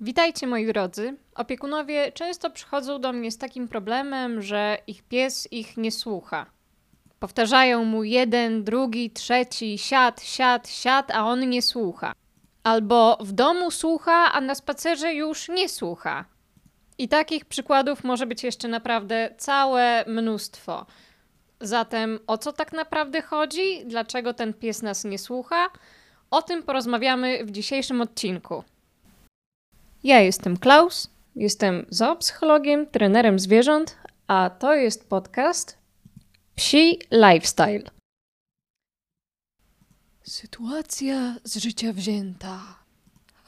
Witajcie moi drodzy. Opiekunowie często przychodzą do mnie z takim problemem, że ich pies ich nie słucha. Powtarzają mu jeden, drugi, trzeci, siad, siad, siad, a on nie słucha. Albo w domu słucha, a na spacerze już nie słucha. I takich przykładów może być jeszcze naprawdę całe mnóstwo. Zatem o co tak naprawdę chodzi? Dlaczego ten pies nas nie słucha? O tym porozmawiamy w dzisiejszym odcinku. Ja jestem Klaus, jestem zoopsychologiem, trenerem zwierząt, a to jest podcast Psi Lifestyle. Sytuacja z życia wzięta.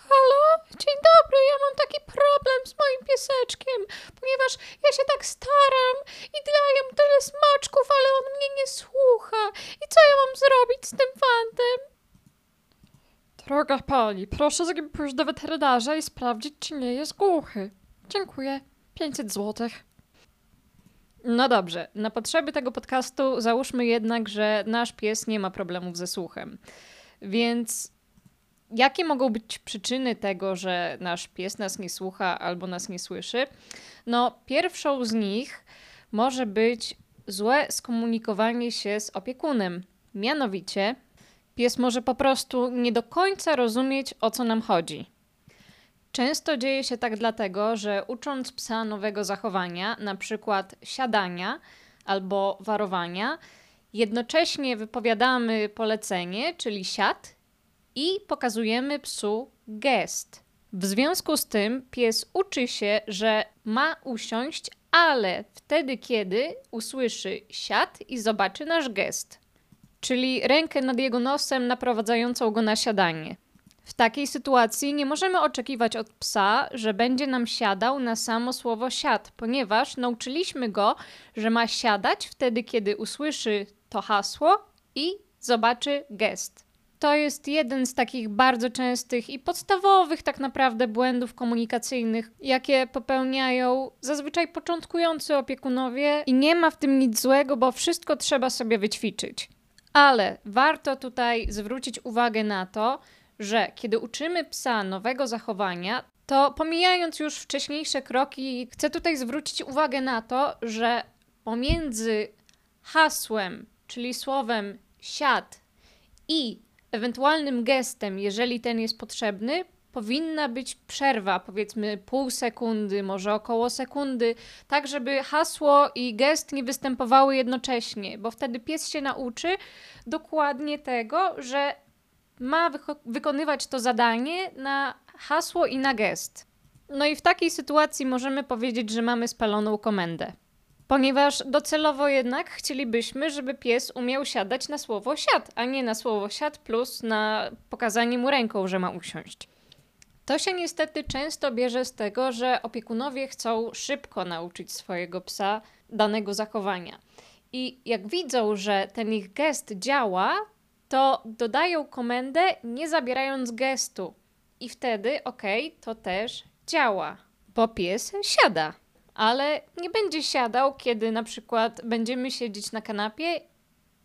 Halo, dzień dobry, ja mam taki problem z moim pieseczkiem, ponieważ ja się tak staram i daję mu tyle smaczków, ale on mnie nie słucha. I co ja mam zrobić z tym fantem? Droga pani, proszę z pójść do weterynarza i sprawdzić, czy nie jest głuchy. Dziękuję. 500 złotych. No dobrze, na potrzeby tego podcastu załóżmy jednak, że nasz pies nie ma problemów ze słuchem. Więc jakie mogą być przyczyny tego, że nasz pies nas nie słucha albo nas nie słyszy? No, pierwszą z nich może być złe skomunikowanie się z opiekunem. Mianowicie, pies może po prostu nie do końca rozumieć, o co nam chodzi. Często dzieje się tak dlatego, że ucząc psa nowego zachowania, na przykład siadania albo warowania, jednocześnie wypowiadamy polecenie, czyli siad, i pokazujemy psu gest. W związku z tym pies uczy się, że ma usiąść, ale wtedy, kiedy usłyszy siad i zobaczy nasz gest czyli rękę nad jego nosem naprowadzającą go na siadanie. W takiej sytuacji nie możemy oczekiwać od psa, że będzie nam siadał na samo słowo siad, ponieważ nauczyliśmy go, że ma siadać wtedy, kiedy usłyszy to hasło i zobaczy gest. To jest jeden z takich bardzo częstych i podstawowych tak naprawdę błędów komunikacyjnych, jakie popełniają zazwyczaj początkujący opiekunowie i nie ma w tym nic złego, bo wszystko trzeba sobie wyćwiczyć. Ale warto tutaj zwrócić uwagę na to, że kiedy uczymy psa nowego zachowania, to pomijając już wcześniejsze kroki, chcę tutaj zwrócić uwagę na to, że pomiędzy hasłem, czyli słowem siad i ewentualnym gestem, jeżeli ten jest potrzebny, powinna być przerwa, powiedzmy pół sekundy, może około sekundy, tak żeby hasło i gest nie występowały jednocześnie, bo wtedy pies się nauczy dokładnie tego, że ma wyko wykonywać to zadanie na hasło i na gest. No i w takiej sytuacji możemy powiedzieć, że mamy spaloną komendę. Ponieważ docelowo jednak chcielibyśmy, żeby pies umiał siadać na słowo siad, a nie na słowo siad plus na pokazanie mu ręką, że ma usiąść. To się niestety często bierze z tego, że opiekunowie chcą szybko nauczyć swojego psa danego zachowania. I jak widzą, że ten ich gest działa, to dodają komendę nie zabierając gestu. I wtedy, ok, to też działa, bo pies siada. Ale nie będzie siadał, kiedy na przykład będziemy siedzieć na kanapie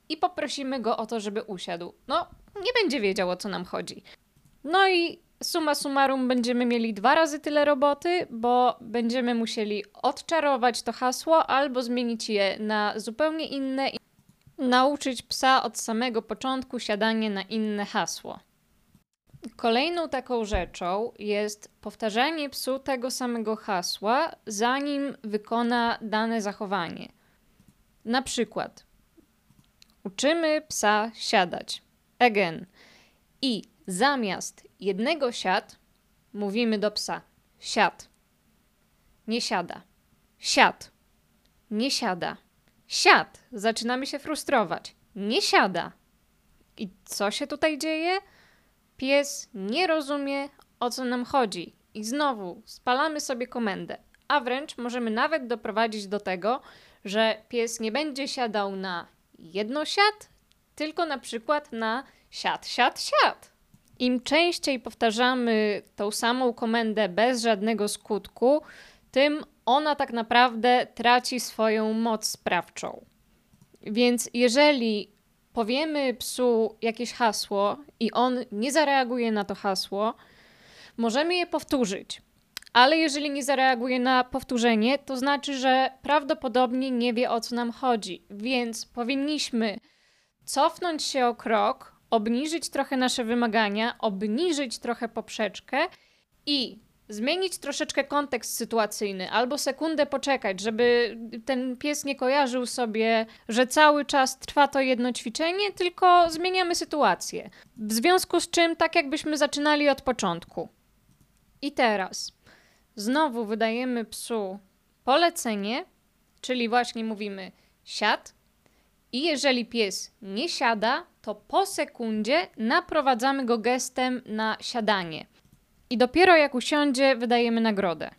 i poprosimy go o to, żeby usiadł. No, nie będzie wiedział o co nam chodzi. No i summa summarum będziemy mieli dwa razy tyle roboty, bo będziemy musieli odczarować to hasło albo zmienić je na zupełnie inne i nauczyć psa od samego początku siadanie na inne hasło. Kolejną taką rzeczą jest powtarzanie psu tego samego hasła, zanim wykona dane zachowanie. Na przykład uczymy psa siadać. Again. I zamiast jednego siad mówimy do psa: siad. Nie siada. Siad. Nie siada. Siad. Zaczynamy się frustrować. Nie siada. I co się tutaj dzieje? Pies nie rozumie, o co nam chodzi. I znowu spalamy sobie komendę. A wręcz możemy nawet doprowadzić do tego, że pies nie będzie siadał na jedno siad, tylko na przykład na siad, siad, siad. Im częściej powtarzamy tą samą komendę bez żadnego skutku, tym ona tak naprawdę traci swoją moc sprawczą. Więc jeżeli powiemy psu jakieś hasło i on nie zareaguje na to hasło, możemy je powtórzyć. ale jeżeli nie zareaguje na powtórzenie, to znaczy, że prawdopodobnie nie wie o co nam chodzi, więc powinniśmy cofnąć się o krok, obniżyć trochę nasze wymagania, obniżyć trochę poprzeczkę i zmienić troszeczkę kontekst sytuacyjny, albo sekundę poczekać, żeby ten pies nie kojarzył sobie, że cały czas trwa to jedno ćwiczenie, tylko zmieniamy sytuację. W związku z czym, tak jakbyśmy zaczynali od początku. I teraz znowu wydajemy psu polecenie, czyli właśnie mówimy siad. I jeżeli pies nie siada, to po sekundzie naprowadzamy go gestem na siadanie. I dopiero jak usiądzie, wydajemy nagrodę.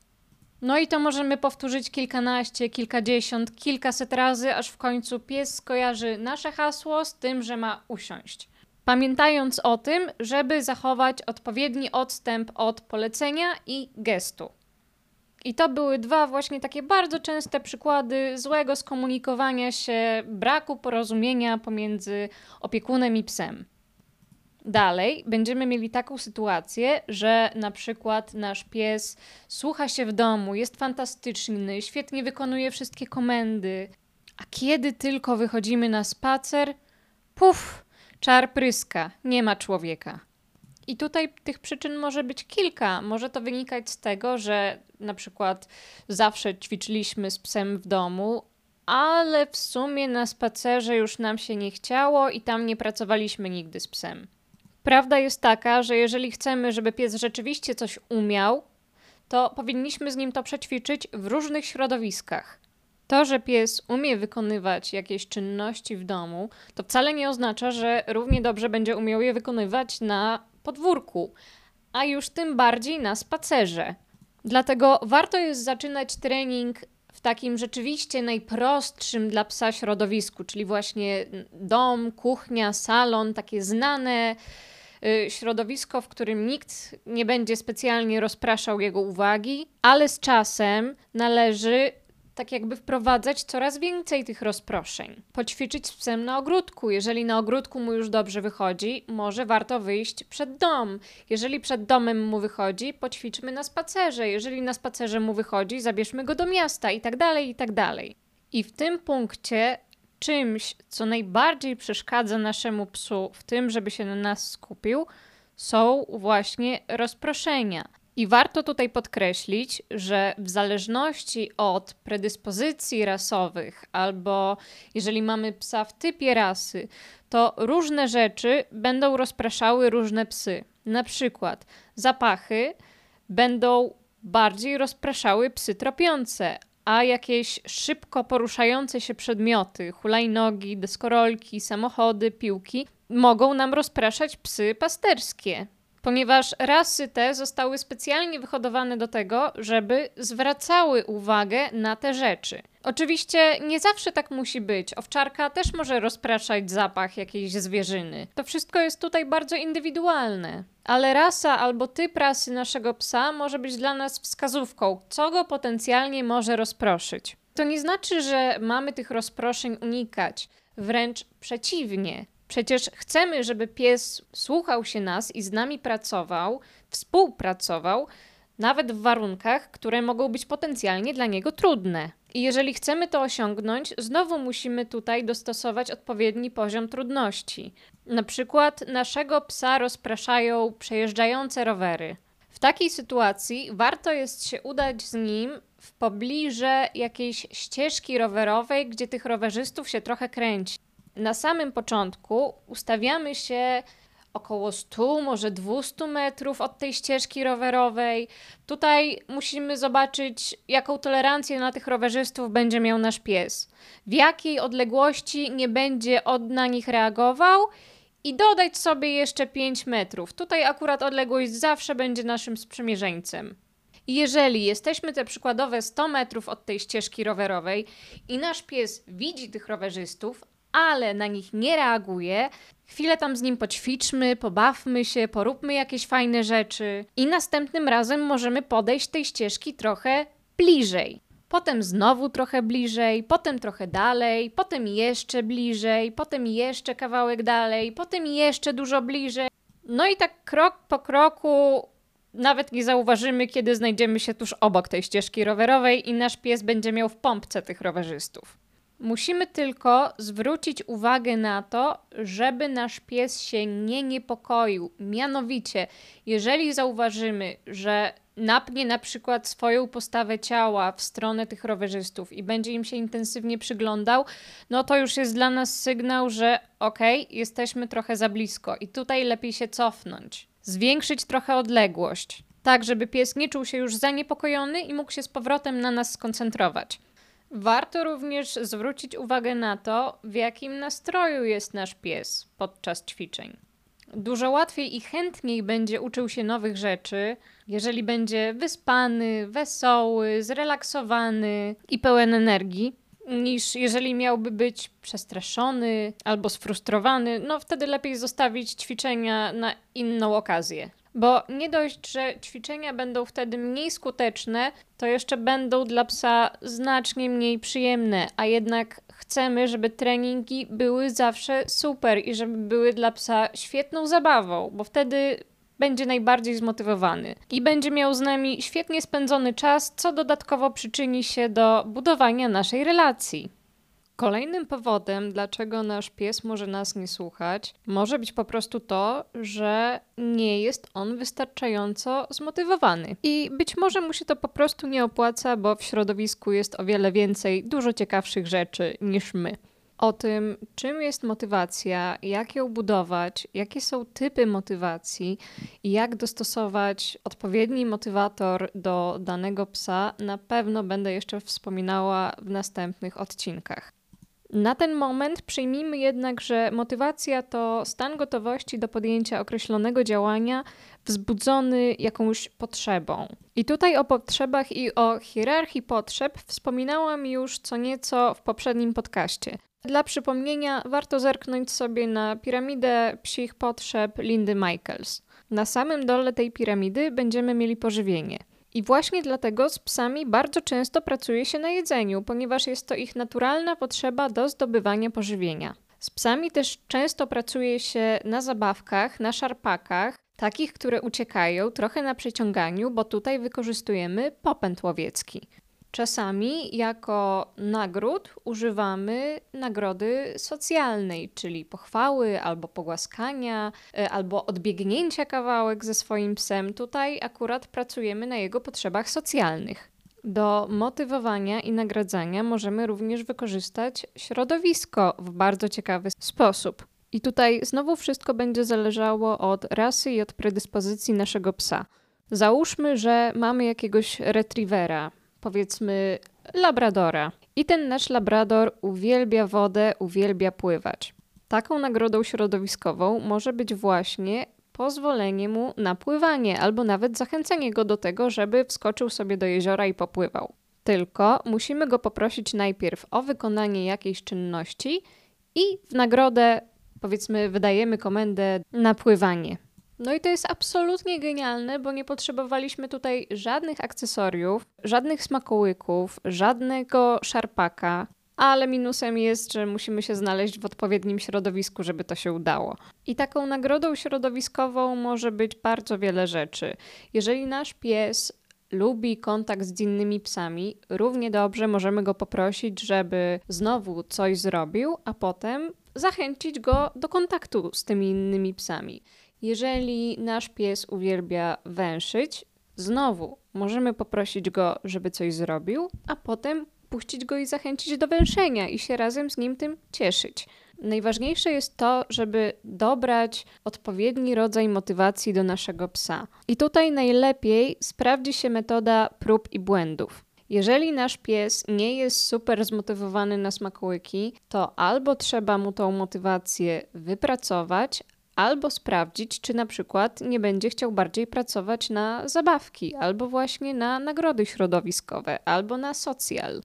No i to możemy powtórzyć kilkanaście, kilkadziesiąt, kilkaset razy, aż w końcu pies skojarzy nasze hasło z tym, że ma usiąść. Pamiętając o tym, żeby zachować odpowiedni odstęp od polecenia i gestu. I to były dwa właśnie takie bardzo częste przykłady złego skomunikowania się, braku porozumienia pomiędzy opiekunem i psem. Dalej będziemy mieli taką sytuację, że na przykład nasz pies słucha się w domu, jest fantastyczny, świetnie wykonuje wszystkie komendy, a kiedy tylko wychodzimy na spacer, puf, czar pryska, nie ma człowieka. I tutaj tych przyczyn może być kilka. Może to wynikać z tego, że na przykład zawsze ćwiczyliśmy z psem w domu, ale w sumie na spacerze już nam się nie chciało i tam nie pracowaliśmy nigdy z psem. Prawda jest taka, że jeżeli chcemy, żeby pies rzeczywiście coś umiał, to powinniśmy z nim to przećwiczyć w różnych środowiskach. To, że pies umie wykonywać jakieś czynności w domu, to wcale nie oznacza, że równie dobrze będzie umiał je wykonywać na podwórku, a już tym bardziej na spacerze. Dlatego warto jest zaczynać trening w takim rzeczywiście najprostszym dla psa środowisku, czyli właśnie dom, kuchnia, salon, takie znane Y, środowisko, w którym nikt nie będzie specjalnie rozpraszał jego uwagi, ale z czasem należy tak jakby wprowadzać coraz więcej tych rozproszeń. Poćwiczyć z psem na ogródku. Jeżeli na ogródku mu już dobrze wychodzi, może warto wyjść przed dom. Jeżeli przed domem mu wychodzi, poćwiczmy na spacerze. Jeżeli na spacerze mu wychodzi, zabierzmy go do miasta i tak dalej, i tak dalej. I w tym punkcie czymś, co najbardziej przeszkadza naszemu psu w tym, żeby się na nas skupił, są właśnie rozproszenia. I warto tutaj podkreślić, że w zależności od predyspozycji rasowych, albo jeżeli mamy psa w typie rasy, to różne rzeczy będą rozpraszały różne psy. Na przykład zapachy będą bardziej rozpraszały psy tropiące, a jakieś szybko poruszające się przedmioty, hulajnogi, deskorolki, samochody, piłki, mogą nam rozpraszać psy pasterskie. Ponieważ rasy te zostały specjalnie wyhodowane do tego, żeby zwracały uwagę na te rzeczy. Oczywiście nie zawsze tak musi być. Owczarka też może rozpraszać zapach jakiejś zwierzyny. To wszystko jest tutaj bardzo indywidualne. Ale rasa albo typ rasy naszego psa może być dla nas wskazówką, co go potencjalnie może rozproszyć. To nie znaczy, że mamy tych rozproszeń unikać. Wręcz przeciwnie. Przecież chcemy, żeby pies słuchał się nas i z nami pracował, współpracował, nawet w warunkach, które mogą być potencjalnie dla niego trudne. I jeżeli chcemy to osiągnąć, znowu musimy tutaj dostosować odpowiedni poziom trudności. Na przykład naszego psa rozpraszają przejeżdżające rowery. W takiej sytuacji warto jest się udać z nim w pobliże jakiejś ścieżki rowerowej, gdzie tych rowerzystów się trochę kręci. Na samym początku ustawiamy się około 100, może 200 metrów od tej ścieżki rowerowej. Tutaj musimy zobaczyć, jaką tolerancję na tych rowerzystów będzie miał nasz pies, w jakiej odległości nie będzie od na nich reagował i dodać sobie jeszcze 5 metrów. Tutaj akurat odległość zawsze będzie naszym sprzymierzeńcem. Jeżeli jesteśmy te przykładowe 100 metrów od tej ścieżki rowerowej i nasz pies widzi tych rowerzystów, ale na nich nie reaguje, chwilę tam z nim poćwiczmy, pobawmy się, poróbmy jakieś fajne rzeczy i następnym razem możemy podejść tej ścieżki trochę bliżej. Potem znowu trochę bliżej, potem trochę dalej, potem jeszcze bliżej, potem jeszcze kawałek dalej, potem jeszcze dużo bliżej. No i tak krok po kroku Nawet nie zauważymy, kiedy znajdziemy się tuż obok tej ścieżki rowerowej i nasz pies będzie miał w pompce tych rowerzystów. Musimy tylko zwrócić uwagę na to, żeby nasz pies się nie niepokoił. Mianowicie, jeżeli zauważymy, że napnie na przykład swoją postawę ciała w stronę tych rowerzystów i będzie im się intensywnie przyglądał, no to już jest dla nas sygnał, że okej, okay, jesteśmy trochę za blisko i tutaj lepiej się cofnąć. Zwiększyć trochę odległość, tak żeby pies nie czuł się już zaniepokojony i mógł się z powrotem na nas skoncentrować. Warto również zwrócić uwagę na to, w jakim nastroju jest nasz pies podczas ćwiczeń. Dużo łatwiej i chętniej będzie uczył się nowych rzeczy, jeżeli będzie wyspany, wesoły, zrelaksowany i pełen energii, niż jeżeli miałby być przestraszony albo sfrustrowany. No wtedy lepiej zostawić ćwiczenia na inną okazję. Bo nie dość, że ćwiczenia będą wtedy mniej skuteczne, to jeszcze będą dla psa znacznie mniej przyjemne, a jednak chcemy, żeby treningi były zawsze super i żeby były dla psa świetną zabawą, bo wtedy będzie najbardziej zmotywowany i będzie miał z nami świetnie spędzony czas, co dodatkowo przyczyni się do budowania naszej relacji. Kolejnym powodem, dlaczego nasz pies może nas nie słuchać, może być po prostu to, że nie jest on wystarczająco zmotywowany. I być może mu się to po prostu nie opłaca, bo w środowisku jest o wiele więcej dużo ciekawszych rzeczy niż my. O tym, czym jest motywacja, jak ją budować, jakie są typy motywacji i jak dostosować odpowiedni motywator do danego psa, na pewno będę jeszcze wspominała w następnych odcinkach. Na ten moment przyjmijmy jednak, że motywacja to stan gotowości do podjęcia określonego działania wzbudzony jakąś potrzebą. I tutaj o potrzebach i o hierarchii potrzeb wspominałam już co nieco w poprzednim podcaście. Dla przypomnienia warto zerknąć sobie na piramidę psich potrzeb Lindy Michaels. Na samym dole tej piramidy będziemy mieli pożywienie – i właśnie dlatego z psami bardzo często pracuje się na jedzeniu, ponieważ jest to ich naturalna potrzeba do zdobywania pożywienia. Z psami też często pracuje się na zabawkach, na szarpakach, takich, które uciekają, trochę na przeciąganiu, bo tutaj wykorzystujemy popęd łowiecki. Czasami jako nagród używamy nagrody socjalnej, czyli pochwały albo pogłaskania, e, albo odbiegnięcia kawałek ze swoim psem. Tutaj akurat pracujemy na jego potrzebach socjalnych. Do motywowania i nagradzania możemy również wykorzystać środowisko w bardzo ciekawy sposób. I tutaj znowu wszystko będzie zależało od rasy i od predyspozycji naszego psa. Załóżmy, że mamy jakiegoś retrievera, powiedzmy labradora. I ten nasz labrador uwielbia wodę, uwielbia pływać. Taką nagrodą środowiskową może być właśnie pozwolenie mu na pływanie, albo nawet zachęcenie go do tego, żeby wskoczył sobie do jeziora i popływał. Tylko musimy go poprosić najpierw o wykonanie jakiejś czynności i w nagrodę, powiedzmy, wydajemy komendę na pływanie. No i to jest absolutnie genialne, bo nie potrzebowaliśmy tutaj żadnych akcesoriów, żadnych smakołyków, żadnego szarpaka. Ale minusem jest, że musimy się znaleźć w odpowiednim środowisku, żeby to się udało. I taką nagrodą środowiskową może być bardzo wiele rzeczy. Jeżeli nasz pies lubi kontakt z innymi psami, równie dobrze możemy go poprosić, żeby znowu coś zrobił, a potem zachęcić go do kontaktu z tymi innymi psami. Jeżeli nasz pies uwielbia węszyć, znowu możemy poprosić go, żeby coś zrobił, a potem puścić go i zachęcić do węszenia i się razem z nim tym cieszyć. Najważniejsze jest to, żeby dobrać odpowiedni rodzaj motywacji do naszego psa. I tutaj najlepiej sprawdzi się metoda prób i błędów. Jeżeli nasz pies nie jest super zmotywowany na smakołyki, to albo trzeba mu tą motywację wypracować, albo sprawdzić, czy na przykład nie będzie chciał bardziej pracować na zabawki, albo właśnie na nagrody środowiskowe, albo na socjal.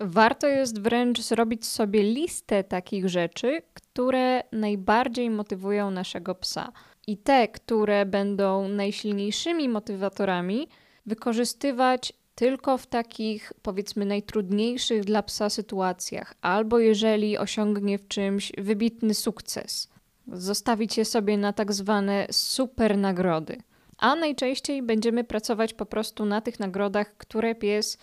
Warto jest wręcz zrobić sobie listę takich rzeczy, które najbardziej motywują naszego psa. I te, które będą najsilniejszymi motywatorami, wykorzystywać tylko w takich, powiedzmy, najtrudniejszych dla psa sytuacjach, albo jeżeli osiągnie w czymś wybitny sukces zostawić je sobie na tak zwane super nagrody. a najczęściej będziemy pracować po prostu na tych nagrodach, które pies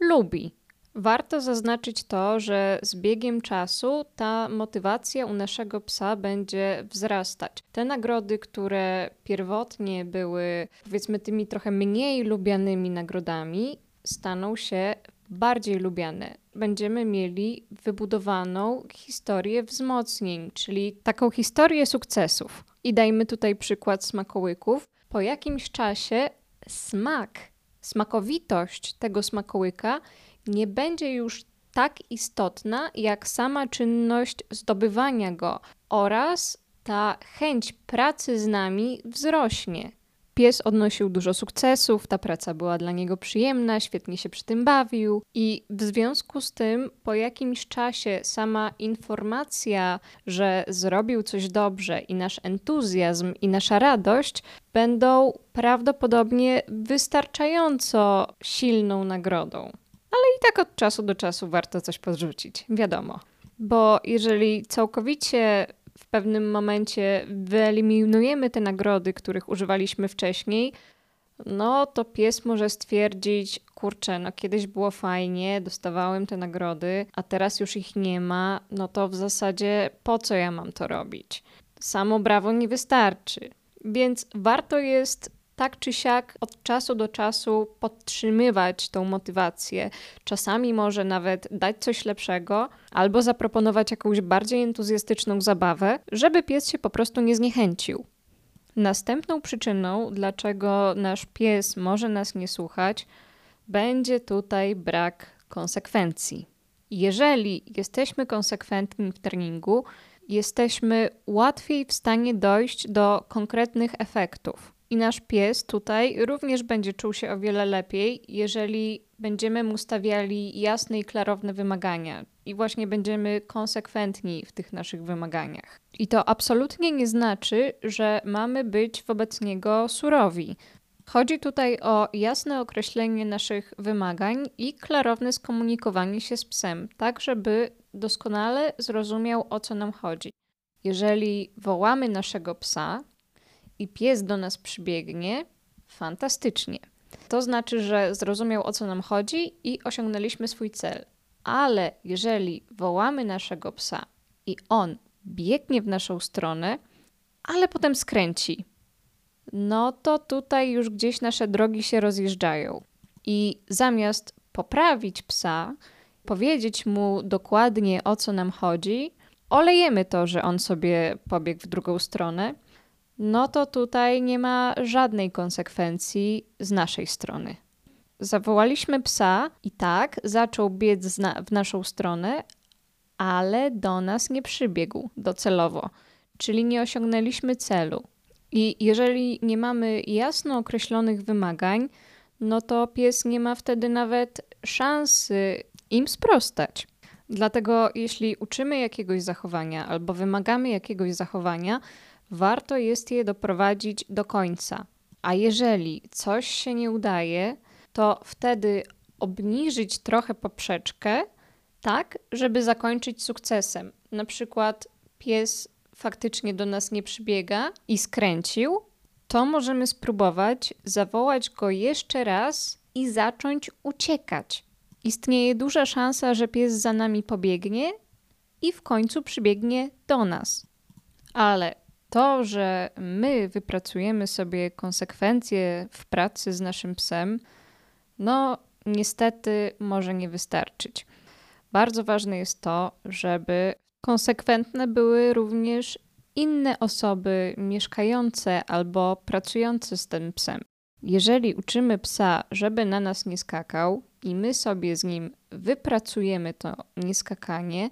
lubi. Warto zaznaczyć to, że z biegiem czasu ta motywacja u naszego psa będzie wzrastać. Te nagrody, które pierwotnie były powiedzmy tymi trochę mniej lubianymi nagrodami, staną się bardziej lubiane. Będziemy mieli wybudowaną historię wzmocnień, czyli taką historię sukcesów. I dajmy tutaj przykład smakołyków. Po jakimś czasie smak, smakowitość tego smakołyka nie będzie już tak istotna jak sama czynność zdobywania go oraz ta chęć pracy z nami wzrośnie. Pies odnosił dużo sukcesów, ta praca była dla niego przyjemna, świetnie się przy tym bawił, i w związku z tym, po jakimś czasie, sama informacja, że zrobił coś dobrze, i nasz entuzjazm, i nasza radość będą prawdopodobnie wystarczająco silną nagrodą. Ale i tak od czasu do czasu warto coś podrzucić, wiadomo. Bo jeżeli całkowicie pewnym momencie wyeliminujemy te nagrody, których używaliśmy wcześniej, no to pies może stwierdzić, kurczę, no kiedyś było fajnie, dostawałem te nagrody, a teraz już ich nie ma, no to w zasadzie po co ja mam to robić? Samo brawo nie wystarczy. Więc warto jest tak czy siak od czasu do czasu podtrzymywać tą motywację. Czasami może nawet dać coś lepszego, albo zaproponować jakąś bardziej entuzjastyczną zabawę, żeby pies się po prostu nie zniechęcił. Następną przyczyną, dlaczego nasz pies może nas nie słuchać, będzie tutaj brak konsekwencji. Jeżeli jesteśmy konsekwentni w treningu, jesteśmy łatwiej w stanie dojść do konkretnych efektów. I nasz pies tutaj również będzie czuł się o wiele lepiej, jeżeli będziemy mu stawiali jasne i klarowne wymagania i właśnie będziemy konsekwentni w tych naszych wymaganiach. I to absolutnie nie znaczy, że mamy być wobec niego surowi. Chodzi tutaj o jasne określenie naszych wymagań i klarowne skomunikowanie się z psem, tak żeby doskonale zrozumiał o co nam chodzi. Jeżeli wołamy naszego psa, i pies do nas przybiegnie, fantastycznie. To znaczy, że zrozumiał o co nam chodzi i osiągnęliśmy swój cel. Ale jeżeli wołamy naszego psa i on biegnie w naszą stronę, ale potem skręci, no to tutaj już gdzieś nasze drogi się rozjeżdżają. I zamiast poprawić psa, powiedzieć mu dokładnie o co nam chodzi, olejemy to, że on sobie pobiegł w drugą stronę no to tutaj nie ma żadnej konsekwencji z naszej strony. Zawołaliśmy psa i tak zaczął biec w naszą stronę, ale do nas nie przybiegł docelowo, czyli nie osiągnęliśmy celu. I jeżeli nie mamy jasno określonych wymagań, no to pies nie ma wtedy nawet szansy im sprostać. Dlatego, jeśli uczymy jakiegoś zachowania albo wymagamy jakiegoś zachowania, warto jest je doprowadzić do końca. A jeżeli coś się nie udaje, to wtedy obniżyć trochę poprzeczkę, tak, żeby zakończyć sukcesem. Na przykład pies faktycznie do nas nie przybiega i skręcił, to możemy spróbować zawołać go jeszcze raz i zacząć uciekać. Istnieje duża szansa, że pies za nami pobiegnie i w końcu przybiegnie do nas. Ale to, że my wypracujemy sobie konsekwencje w pracy z naszym psem, no niestety może nie wystarczyć. Bardzo ważne jest to, żeby konsekwentne były również inne osoby mieszkające albo pracujące z tym psem. Jeżeli uczymy psa, żeby na nas nie skakał, i my sobie z nim wypracujemy to nieskakanie,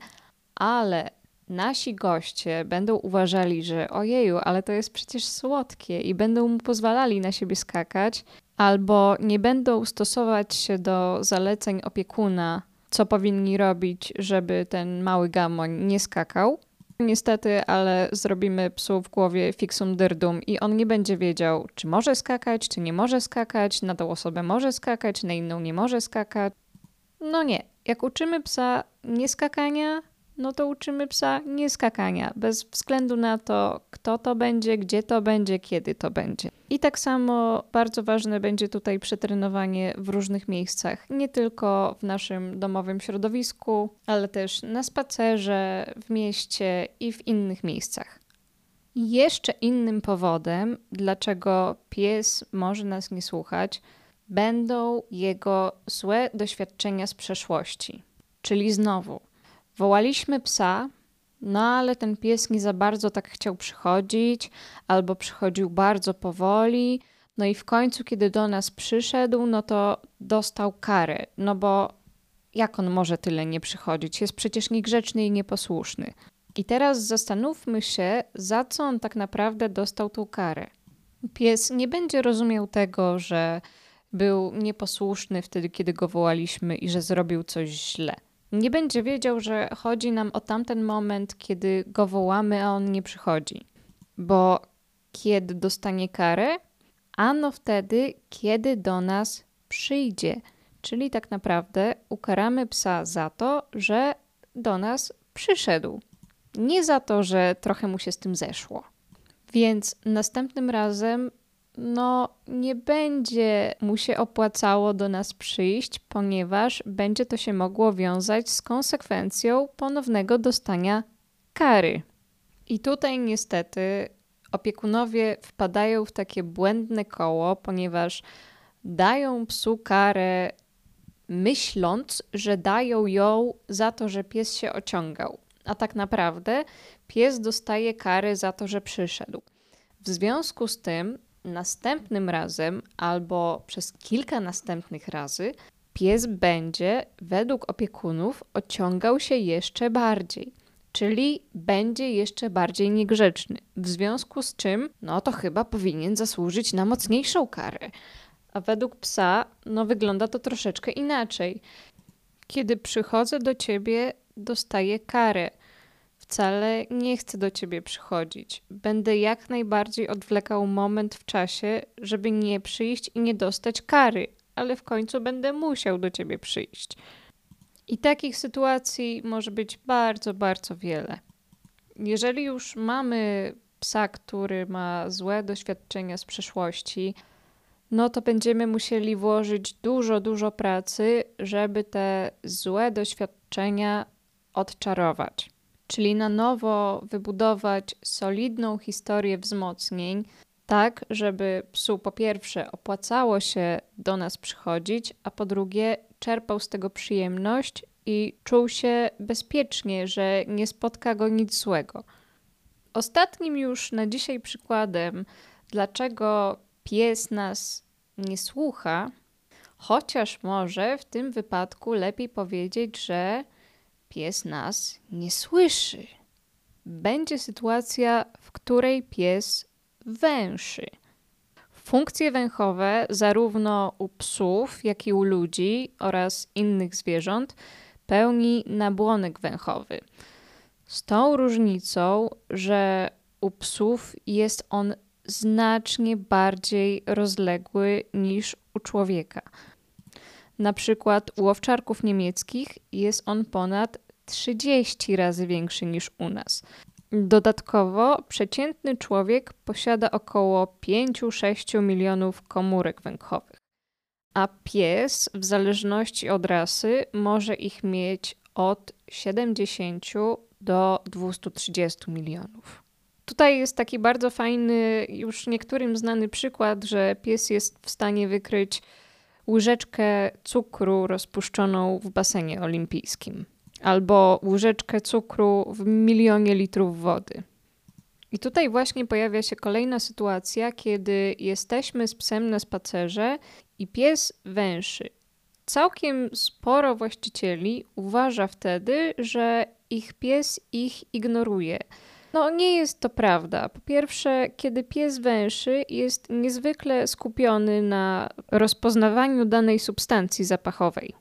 ale nasi goście będą uważali, że ojeju, ale to jest przecież słodkie i będą mu pozwalali na siebie skakać, albo nie będą stosować się do zaleceń opiekuna, co powinni robić, żeby ten mały gamoń nie skakał. Niestety, ale zrobimy psu w głowie fixum dyrdum i on nie będzie wiedział, czy może skakać, czy nie może skakać, na tą osobę może skakać, na inną nie może skakać. No nie. Jak uczymy psa nieskakania, no to uczymy psa nie skakania, bez względu na to, kto to będzie, gdzie to będzie, kiedy to będzie. I tak samo bardzo ważne będzie tutaj przetrenowanie w różnych miejscach, nie tylko w naszym domowym środowisku, ale też na spacerze, w mieście i w innych miejscach. Jeszcze innym powodem, dlaczego pies może nas nie słuchać, będą jego złe doświadczenia z przeszłości. Czyli znowu, wołaliśmy psa, no ale ten pies nie za bardzo tak chciał przychodzić, albo przychodził bardzo powoli. No i w końcu, kiedy do nas przyszedł, no to dostał karę, no bo jak on może tyle nie przychodzić? Jest przecież niegrzeczny i nieposłuszny. I teraz zastanówmy się, za co on tak naprawdę dostał tą karę. Pies nie będzie rozumiał tego, że był nieposłuszny wtedy, kiedy go wołaliśmy i że zrobił coś źle. Nie będzie wiedział, że chodzi nam o tamten moment, kiedy go wołamy, a on nie przychodzi. Bo kiedy dostanie karę? Ano wtedy, kiedy do nas przyjdzie. Czyli tak naprawdę ukaramy psa za to, że do nas przyszedł. Nie za to, że trochę mu się z tym zeszło. Więc następnym razem no nie będzie mu się opłacało do nas przyjść, ponieważ będzie to się mogło wiązać z konsekwencją ponownego dostania kary. I tutaj niestety opiekunowie wpadają w takie błędne koło, ponieważ dają psu karę myśląc, że dają ją za to, że pies się ociągał. A tak naprawdę pies dostaje karę za to, że przyszedł. W związku z tym następnym razem albo przez kilka następnych razy pies będzie według opiekunów ociągał się jeszcze bardziej. Czyli będzie jeszcze bardziej niegrzeczny. W związku z czym, no to chyba powinien zasłużyć na mocniejszą karę. A według psa, no wygląda to troszeczkę inaczej. Kiedy przychodzę do ciebie, dostaję karę wcale nie chcę do ciebie przychodzić. Będę jak najbardziej odwlekał moment w czasie, żeby nie przyjść i nie dostać kary, ale w końcu będę musiał do ciebie przyjść. I takich sytuacji może być bardzo, bardzo wiele. Jeżeli już mamy psa, który ma złe doświadczenia z przeszłości, no to będziemy musieli włożyć dużo, dużo pracy, żeby te złe doświadczenia odczarować czyli na nowo wybudować solidną historię wzmocnień, tak żeby psu po pierwsze opłacało się do nas przychodzić, a po drugie czerpał z tego przyjemność i czuł się bezpiecznie, że nie spotka go nic złego. Ostatnim już na dzisiaj przykładem, dlaczego pies nas nie słucha, chociaż może w tym wypadku lepiej powiedzieć, że pies nas nie słyszy. Będzie sytuacja, w której pies węszy. Funkcje węchowe, zarówno u psów, jak i u ludzi oraz innych zwierząt, pełni nabłonek węchowy. Z tą różnicą, że u psów jest on znacznie bardziej rozległy niż u człowieka. Na przykład u owczarków niemieckich jest on ponad 30 razy większy niż u nas. Dodatkowo przeciętny człowiek posiada około 5-6 milionów komórek węchowych, a pies w zależności od rasy może ich mieć od 70 do 230 milionów. Tutaj jest taki bardzo fajny, już niektórym znany przykład, że pies jest w stanie wykryć łyżeczkę cukru rozpuszczoną w basenie olimpijskim albo łyżeczkę cukru w milionie litrów wody. I tutaj właśnie pojawia się kolejna sytuacja, kiedy jesteśmy z psem na spacerze i pies węszy. Całkiem sporo właścicieli uważa wtedy, że ich pies ich ignoruje. No, nie jest to prawda. Po pierwsze, kiedy pies węszy, jest niezwykle skupiony na rozpoznawaniu danej substancji zapachowej.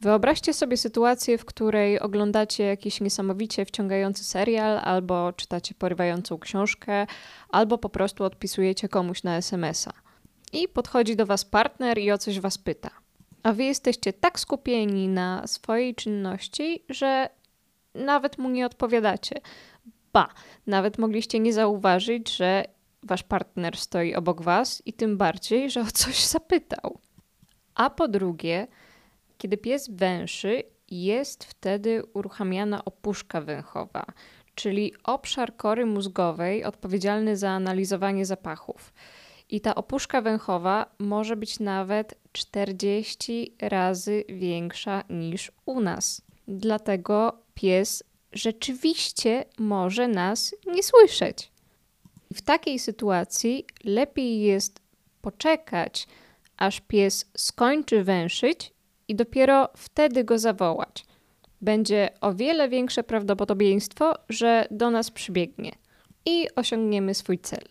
Wyobraźcie sobie sytuację, w której oglądacie jakiś niesamowicie wciągający serial, albo czytacie porywającą książkę, albo po prostu odpisujecie komuś na SMS-a. I podchodzi do was partner i o coś was pyta. A wy jesteście tak skupieni na swojej czynności, że nawet mu nie odpowiadacie. Ba, nawet mogliście nie zauważyć, że wasz partner stoi obok was i tym bardziej, że o coś zapytał. A po drugie, kiedy pies węszy, jest wtedy uruchamiana opuszka węchowa, czyli obszar kory mózgowej odpowiedzialny za analizowanie zapachów. I ta opuszka węchowa może być nawet 40 razy większa niż u nas. Dlatego pies rzeczywiście może nas nie słyszeć. W takiej sytuacji lepiej jest poczekać, aż pies skończy węszyć i dopiero wtedy go zawołać. Będzie o wiele większe prawdopodobieństwo, że do nas przybiegnie i osiągniemy swój cel.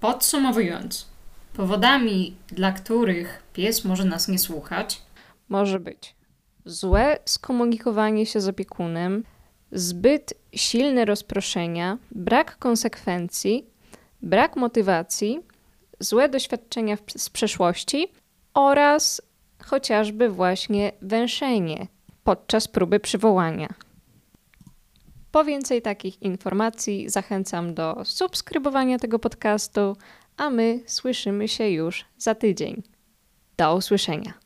Podsumowując, powodami, dla których pies może nas nie słuchać, może być złe skomunikowanie się z opiekunem, zbyt silne rozproszenia, brak konsekwencji, brak motywacji, złe doświadczenia z przeszłości oraz chociażby właśnie węszenie podczas próby przywołania. Po więcej takich informacji zachęcam do subskrybowania tego podcastu, a my słyszymy się już za tydzień. Do usłyszenia.